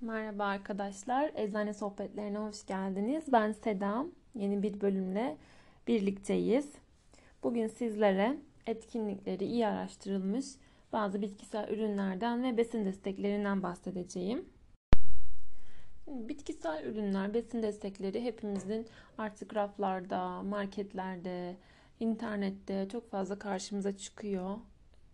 Merhaba arkadaşlar, Eczane Sohbetlerine hoş geldiniz. Ben Sedam, yeni bir bölümle birlikteyiz. Bugün sizlere etkinlikleri iyi araştırılmış bazı bitkisel ürünlerden ve besin desteklerinden bahsedeceğim. Bitkisel ürünler, besin destekleri hepimizin artık raflarda, marketlerde, internette çok fazla karşımıza çıkıyor.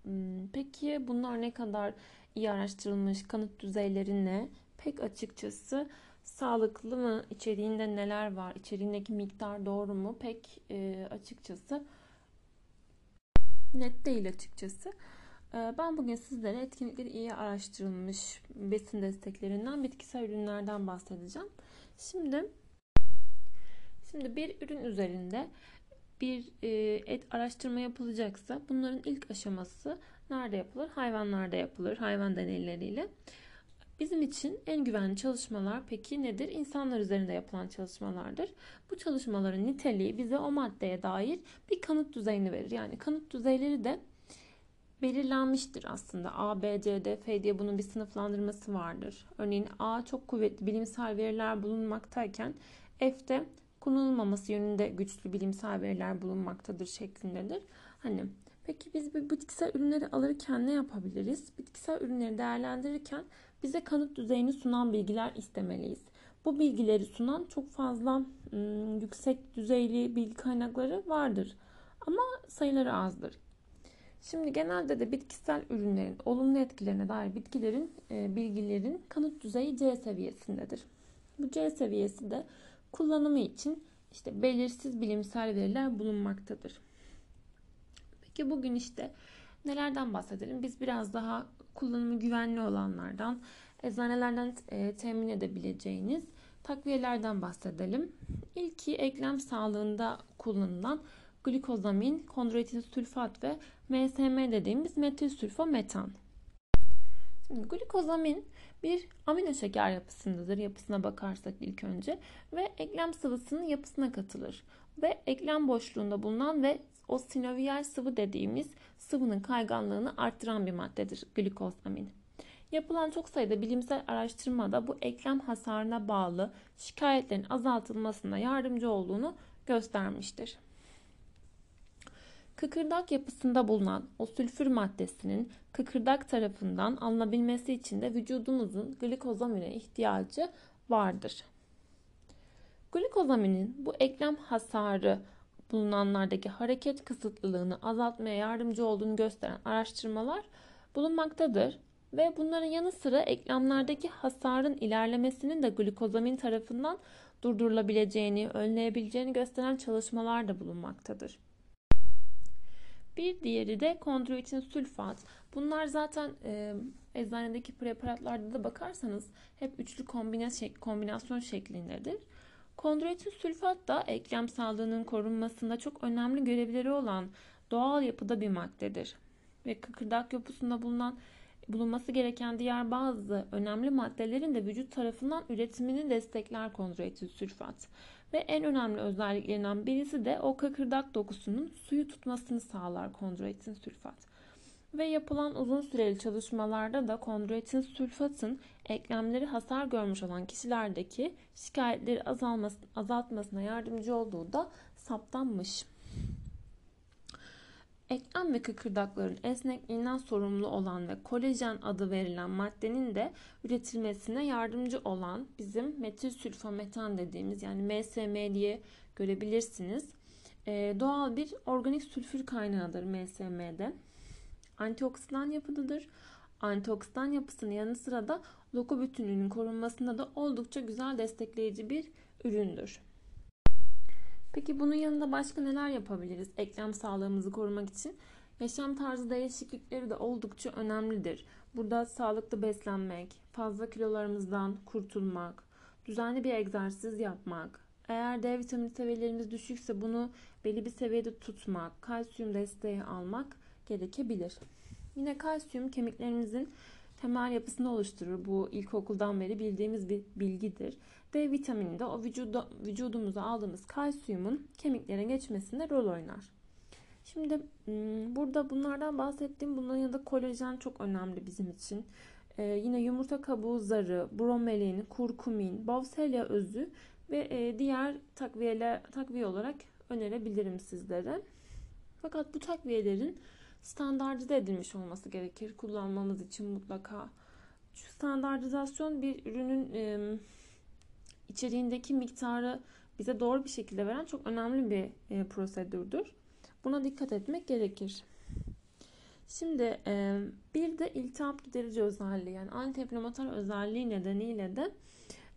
Hmm, peki bunlar ne kadar iyi araştırılmış, kanıt düzeyleri ne? Pek açıkçası sağlıklı mı, içeriğinde neler var, içeriğindeki miktar doğru mu? Pek e, açıkçası net değil açıkçası. E, ben bugün sizlere etkinlikleri iyi araştırılmış besin desteklerinden, bitkisel ürünlerden bahsedeceğim. Şimdi Şimdi bir ürün üzerinde bir e, et araştırma yapılacaksa bunların ilk aşaması nerede yapılır? Hayvanlarda yapılır, hayvan deneyleriyle. Bizim için en güvenli çalışmalar peki nedir? İnsanlar üzerinde yapılan çalışmalardır. Bu çalışmaların niteliği bize o maddeye dair bir kanıt düzeyini verir. Yani kanıt düzeyleri de belirlenmiştir aslında. A, B, C, D, F diye bunun bir sınıflandırması vardır. Örneğin A çok kuvvetli bilimsel veriler bulunmaktayken F'de kullanılmaması yönünde güçlü bilimsel veriler bulunmaktadır şeklindedir. Hani peki biz bu bitkisel ürünleri alırken ne yapabiliriz? Bitkisel ürünleri değerlendirirken bize kanıt düzeyini sunan bilgiler istemeliyiz. Bu bilgileri sunan çok fazla ım, yüksek düzeyli bilgi kaynakları vardır. Ama sayıları azdır. Şimdi genelde de bitkisel ürünlerin olumlu etkilerine dair bitkilerin e, bilgilerin kanıt düzeyi C seviyesindedir. Bu C seviyesi de kullanımı için işte belirsiz bilimsel veriler bulunmaktadır. Peki bugün işte nelerden bahsedelim? Biz biraz daha kullanımı güvenli olanlardan, eczanelerden e, temin edebileceğiniz takviyelerden bahsedelim. İlki eklem sağlığında kullanılan glikozamin, kondroitin sülfat ve MSM dediğimiz metil sülfometan. Şimdi glikozamin bir amino şeker yapısındadır. Yapısına bakarsak ilk önce ve eklem sıvısının yapısına katılır. Ve eklem boşluğunda bulunan ve o sinoviyal sıvı dediğimiz sıvının kayganlığını arttıran bir maddedir glikozamin. Yapılan çok sayıda bilimsel araştırmada bu eklem hasarına bağlı şikayetlerin azaltılmasına yardımcı olduğunu göstermiştir. Kıkırdak yapısında bulunan o sülfür maddesinin kıkırdak tarafından alınabilmesi için de vücudumuzun glikozamine ihtiyacı vardır. Glikozaminin bu eklem hasarı bulunanlardaki hareket kısıtlılığını azaltmaya yardımcı olduğunu gösteren araştırmalar bulunmaktadır ve bunların yanı sıra eklemlerdeki hasarın ilerlemesinin de glikozamin tarafından durdurulabileceğini, önleyebileceğini gösteren çalışmalar da bulunmaktadır. Bir diğeri de kondroitin sülfat. Bunlar zaten e, eczanedeki preparatlarda da bakarsanız hep üçlü kombinasyon şeklindedir. Kondroitin sülfat da eklem sağlığının korunmasında çok önemli görevleri olan doğal yapıda bir maddedir. Ve kıkırdak yapısında bulunan bulunması gereken diğer bazı önemli maddelerin de vücut tarafından üretimini destekler kondroitin sülfat. Ve en önemli özelliklerinden birisi de o kıkırdak dokusunun suyu tutmasını sağlar kondroitin sülfat. Ve yapılan uzun süreli çalışmalarda da kondroitin sülfatın eklemleri hasar görmüş olan kişilerdeki şikayetleri azalması, azaltmasına yardımcı olduğu da saptanmış. Eklem ve kıkırdakların esnekliğinden sorumlu olan ve kolajen adı verilen maddenin de üretilmesine yardımcı olan bizim metil sülfometan dediğimiz yani MSM diye görebilirsiniz. Ee, doğal bir organik sülfür kaynağıdır MSM'de. Antioksidan yapıdadır. Antioksidan yapısının yanı sıra da doku bütünlüğünün korunmasında da oldukça güzel destekleyici bir üründür. Peki bunun yanında başka neler yapabiliriz eklem sağlığımızı korumak için? Yaşam tarzı değişiklikleri de oldukça önemlidir. Burada sağlıklı beslenmek, fazla kilolarımızdan kurtulmak, düzenli bir egzersiz yapmak, eğer D vitamini seviyelerimiz düşükse bunu belli bir seviyede tutmak, kalsiyum desteği almak gerekebilir. Yine kalsiyum kemiklerimizin temel yapısını oluşturur. Bu ilkokuldan beri bildiğimiz bir bilgidir. D vitamini de o vücuda, vücudumuza aldığımız kalsiyumun kemiklere geçmesinde rol oynar. Şimdi burada bunlardan bahsettiğim bunların yanında kolajen çok önemli bizim için. e, yine yumurta kabuğu zarı, bromelin, kurkumin, bovselya özü ve e, diğer takviyeler takviye olarak önerebilirim sizlere. Fakat bu takviyelerin standartize edilmiş olması gerekir kullanmamız için mutlaka. Şu standartizasyon bir ürünün e, içeriğindeki miktarı bize doğru bir şekilde veren çok önemli bir e, prosedürdür. Buna dikkat etmek gerekir. Şimdi e, bir de iltihap giderici özelliği yani antiinflamatuar özelliği nedeniyle de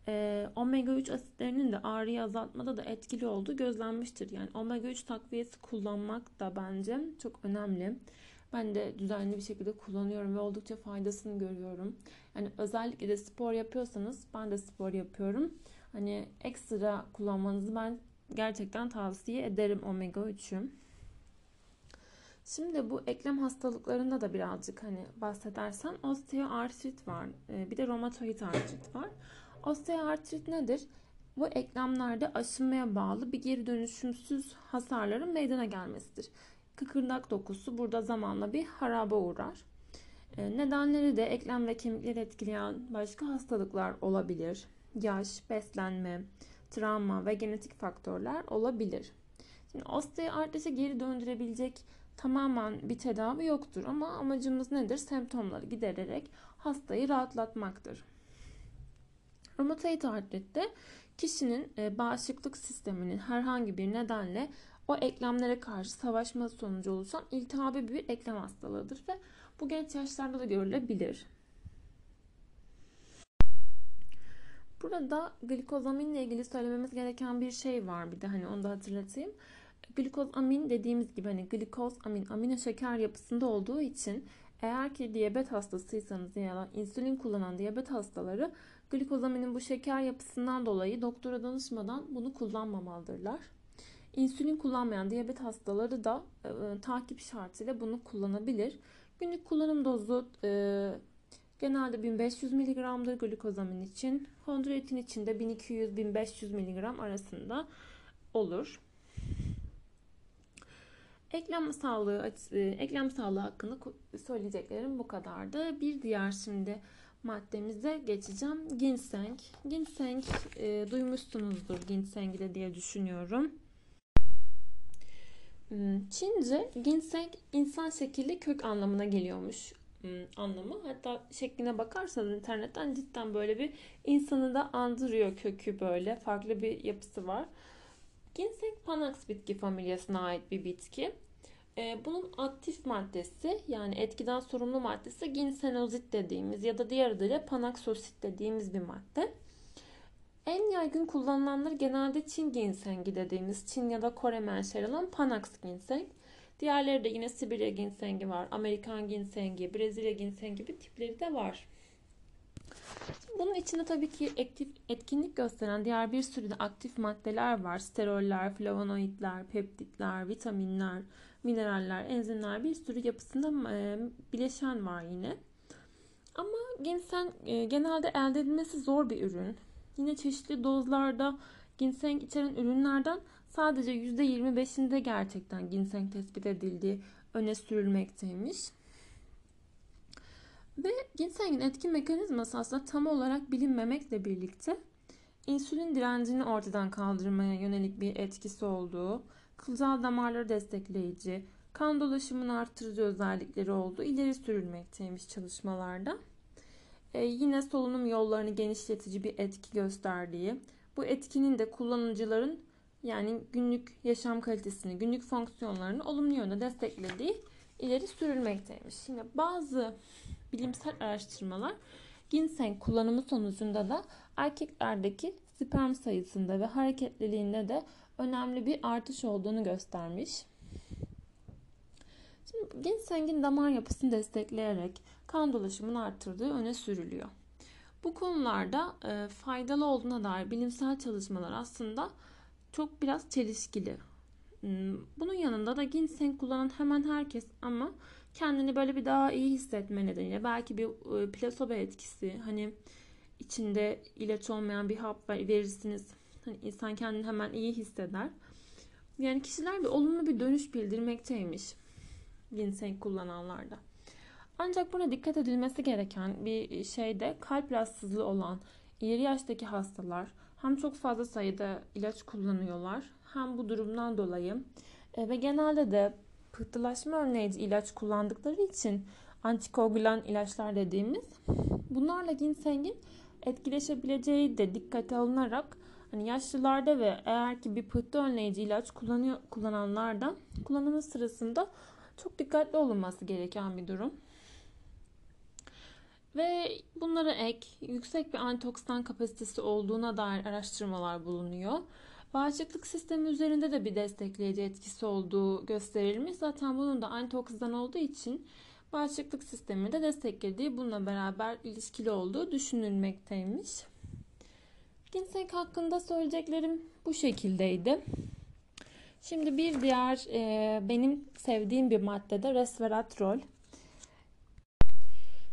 e, omega 3 asitlerinin de ağrıyı azaltmada da etkili olduğu gözlenmiştir. Yani omega 3 takviyesi kullanmak da bence çok önemli. Ben de düzenli bir şekilde kullanıyorum ve oldukça faydasını görüyorum. Yani özellikle de spor yapıyorsanız ben de spor yapıyorum. Hani ekstra kullanmanızı ben gerçekten tavsiye ederim omega 3'ü. Şimdi bu eklem hastalıklarında da birazcık hani bahsedersem osteoartrit var. Ee, bir de romatoid artrit var. Osteoartrit nedir? Bu eklemlerde aşınmaya bağlı bir geri dönüşümsüz hasarların meydana gelmesidir. Kıkırdak dokusu burada zamanla bir haraba uğrar. Ee, nedenleri de eklem ve kemikleri etkileyen başka hastalıklar olabilir. Yaş, beslenme, travma ve genetik faktörler olabilir. Şimdi osteoartriti geri döndürebilecek tamamen bir tedavi yoktur ama amacımız nedir? Semptomları gidererek hastayı rahatlatmaktır. Romatoid artritte kişinin e, bağışıklık sisteminin herhangi bir nedenle o eklemlere karşı savaşması sonucu oluşan iltihabi bir eklem hastalığıdır ve bu genç yaşlarda da görülebilir. Burada glikozaminle ilgili söylememiz gereken bir şey var bir de hani onu da hatırlatayım. Glikozamin dediğimiz gibi hani glikoz amin amino şeker yapısında olduğu için eğer ki diyabet hastasıysanız ya da insülin kullanan diyabet hastaları glikozaminin bu şeker yapısından dolayı doktora danışmadan bunu kullanmamalıdırlar. İnsülin kullanmayan diyabet hastaları da e, takip şartıyla bunu kullanabilir. Günlük kullanım dozu e, genelde 1500 mg'dır glikozamin için. Kondroitin için de 1200-1500 mg arasında olur. Eklem sağlığı e, eklem sağlığı hakkında söyleyeceklerim bu kadardı. Bir diğer şimdi maddemize geçeceğim. Ginseng. Ginseng e, duymuşsunuzdur ginseng de diye düşünüyorum. Hmm, Çince ginseng insan şekilli kök anlamına geliyormuş hmm, anlamı. Hatta şekline bakarsanız internetten cidden böyle bir insanı da andırıyor kökü böyle. Farklı bir yapısı var. Ginseng panax bitki familyasına ait bir bitki. Ee, bunun aktif maddesi yani etkiden sorumlu maddesi ginsenozit dediğimiz ya da diğer adıyla panaksosit dediğimiz bir madde. En yaygın kullanılanları genelde Çin ginsengi dediğimiz Çin ya da Kore menşeli olan Panax ginseng. Diğerleri de yine Sibirya ginsengi var, Amerikan ginsengi, Brezilya ginsengi gibi tipleri de var. Bunun içinde tabii ki aktif, etkinlik gösteren diğer bir sürü de aktif maddeler var. Steroller, flavonoidler, peptitler, vitaminler, mineraller, enzimler bir sürü yapısında e, bileşen var yine. Ama ginseng e, genelde elde edilmesi zor bir ürün. Yine çeşitli dozlarda ginseng içeren ürünlerden sadece %25'inde gerçekten ginseng tespit edildiği öne sürülmekteymiş. Ve ginsengin etki mekanizması aslında tam olarak bilinmemekle birlikte insülin direncini ortadan kaldırmaya yönelik bir etkisi olduğu, kılcal damarları destekleyici, kan dolaşımını arttırıcı özellikleri olduğu ileri sürülmekteymiş çalışmalarda. Ee, yine solunum yollarını genişletici bir etki gösterdiği, bu etkinin de kullanıcıların yani günlük yaşam kalitesini, günlük fonksiyonlarını olumlu yönde desteklediği ileri sürülmekteymiş. Şimdi bazı bilimsel araştırmalar ginseng kullanımı sonucunda da erkeklerdeki sperm sayısında ve hareketliliğinde de önemli bir artış olduğunu göstermiş. Şimdi ginsengin damar yapısını destekleyerek kan dolaşımını arttırdığı öne sürülüyor. Bu konularda e, faydalı olduğuna dair bilimsel çalışmalar aslında çok biraz çelişkili. Hmm, bunun yanında da ginseng kullanan hemen herkes ama kendini böyle bir daha iyi hissetme nedeniyle belki bir e, plasebo etkisi hani içinde ilaç olmayan bir hap verirsiniz. Hani insan kendini hemen iyi hisseder. Yani kişiler bir olumlu bir dönüş bildirmekteymiş ginseng kullananlarda. Ancak burada dikkat edilmesi gereken bir şey de kalp rahatsızlığı olan ileri yaştaki hastalar hem çok fazla sayıda ilaç kullanıyorlar hem bu durumdan dolayı e, ve genelde de pıhtılaşma önleyici ilaç kullandıkları için antikoagülan ilaçlar dediğimiz bunlarla ginsengin etkileşebileceği de dikkate alınarak hani yaşlılarda ve eğer ki bir pıhtı önleyici ilaç kullanıyor kullananlarda kullanımı sırasında çok dikkatli olunması gereken bir durum. Ve bunlara ek yüksek bir antioksidan kapasitesi olduğuna dair araştırmalar bulunuyor. Bağışıklık sistemi üzerinde de bir destekleyici etkisi olduğu gösterilmiş. Zaten bunun da antioksidan olduğu için bağışıklık sistemini de desteklediği bununla beraber ilişkili olduğu düşünülmekteymiş. Ginseng hakkında söyleyeceklerim bu şekildeydi. Şimdi bir diğer e, benim sevdiğim bir madde de resveratrol.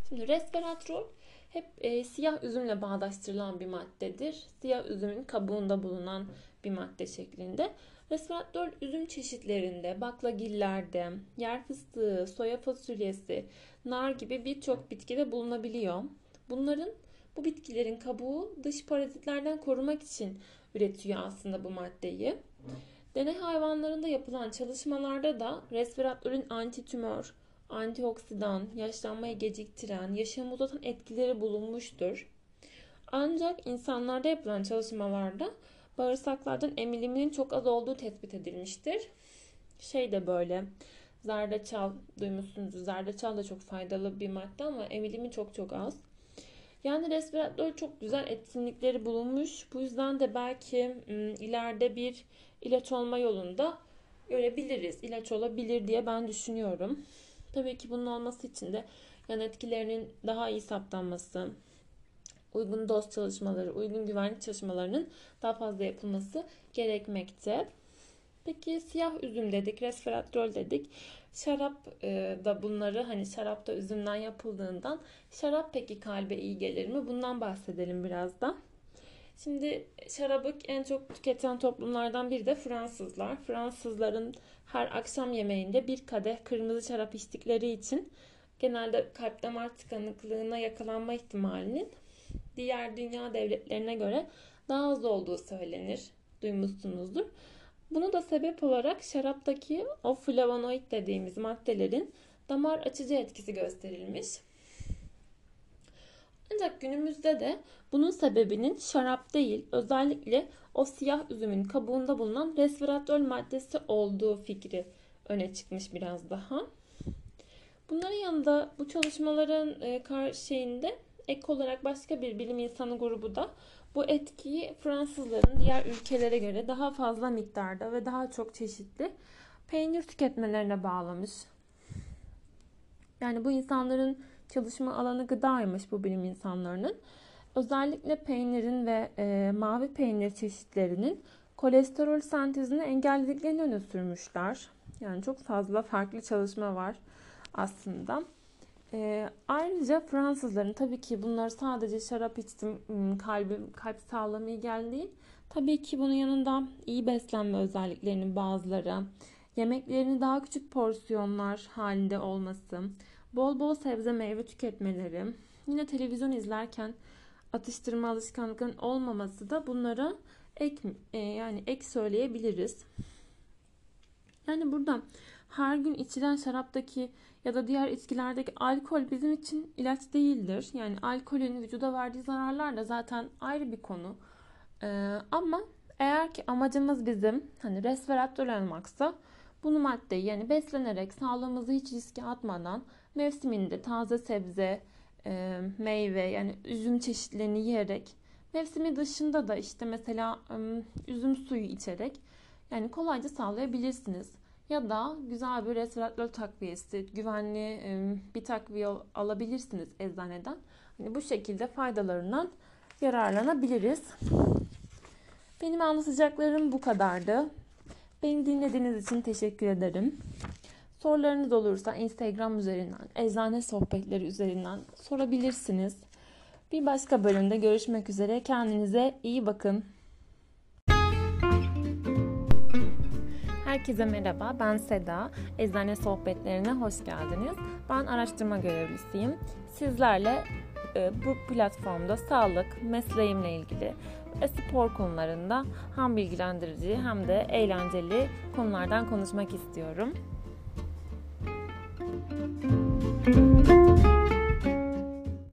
Şimdi resveratrol hep e, siyah üzümle bağdaştırılan bir maddedir. Siyah üzümün kabuğunda bulunan bir madde şeklinde. Resveratrol üzüm çeşitlerinde, baklagillerde, yer fıstığı, soya fasulyesi, nar gibi birçok bitkide bulunabiliyor. Bunların bu bitkilerin kabuğu dış parazitlerden korumak için üretiyor aslında bu maddeyi. Deney hayvanlarında yapılan çalışmalarda da resveratrolün antitümör, antioksidan, yaşlanmayı geciktiren, yaşamı uzatan etkileri bulunmuştur. Ancak insanlarda yapılan çalışmalarda bağırsaklardan emiliminin çok az olduğu tespit edilmiştir. Şey de böyle zerdeçal duymuşsunuz. Zerdeçal da çok faydalı bir madde ama emilimi çok çok az. Yani resveratrol çok güzel etkinlikleri bulunmuş. Bu yüzden de belki ileride bir ilaç olma yolunda görebiliriz. İlaç olabilir diye ben düşünüyorum. Tabii ki bunun olması için de yan etkilerinin daha iyi saptanması, uygun doz çalışmaları, uygun güvenlik çalışmalarının daha fazla yapılması gerekmekte. Peki siyah üzüm dedik, resveratrol dedik. Şarap e, da bunları hani şarap da üzümden yapıldığından şarap peki kalbe iyi gelir mi? Bundan bahsedelim biraz da. Şimdi şarabı en çok tüketen toplumlardan biri de Fransızlar. Fransızların her akşam yemeğinde bir kadeh kırmızı şarap içtikleri için genelde kalp damar tıkanıklığına yakalanma ihtimalinin diğer dünya devletlerine göre daha az olduğu söylenir. Duymuşsunuzdur. Bunu da sebep olarak şaraptaki o flavonoid dediğimiz maddelerin damar açıcı etkisi gösterilmiş. Ancak günümüzde de bunun sebebinin şarap değil, özellikle o siyah üzümün kabuğunda bulunan resveratrol maddesi olduğu fikri öne çıkmış biraz daha. Bunların yanında bu çalışmaların e, karşıyında ek olarak başka bir bilim insanı grubu da bu etkiyi Fransızların diğer ülkelere göre daha fazla miktarda ve daha çok çeşitli peynir tüketmelerine bağlamış. Yani bu insanların çalışma alanı gıdaymış bu bilim insanlarının. Özellikle peynirin ve e, mavi peynir çeşitlerinin kolesterol sentezini engellediklerini öne sürmüşler. Yani çok fazla farklı çalışma var aslında. E, ayrıca Fransızların tabii ki bunlar sadece şarap içtim, kalbim, kalp sağlığım iyi geldi Tabii ki bunun yanında iyi beslenme özelliklerinin bazıları, yemeklerini daha küçük porsiyonlar halinde olması, bol bol sebze meyve tüketmeleri, yine televizyon izlerken atıştırma alışkanlıkların olmaması da bunlara ek e, yani ek söyleyebiliriz. Yani burada her gün içilen şaraptaki ya da diğer içkilerdeki alkol bizim için ilaç değildir. Yani alkolün vücuda verdiği zararlar da zaten ayrı bir konu. Ee, ama eğer ki amacımız bizim hani resveratrol almaksa bunu maddeyi yani beslenerek sağlığımızı hiç riske atmadan mevsiminde taze sebze, e, meyve yani üzüm çeşitlerini yiyerek mevsimi dışında da işte mesela e, üzüm suyu içerek yani kolayca sağlayabilirsiniz. Ya da güzel bir resveratrol takviyesi, güvenli bir takviye alabilirsiniz eczaneden. Hani bu şekilde faydalarından yararlanabiliriz. Benim anlatacaklarım bu kadardı. Beni dinlediğiniz için teşekkür ederim. Sorularınız olursa Instagram üzerinden, eczane sohbetleri üzerinden sorabilirsiniz. Bir başka bölümde görüşmek üzere. Kendinize iyi bakın. Herkese merhaba, ben Seda. Eczane sohbetlerine hoş geldiniz. Ben araştırma görevlisiyim. Sizlerle e, bu platformda sağlık, mesleğimle ilgili ve spor konularında hem bilgilendirici hem de eğlenceli konulardan konuşmak istiyorum. Müzik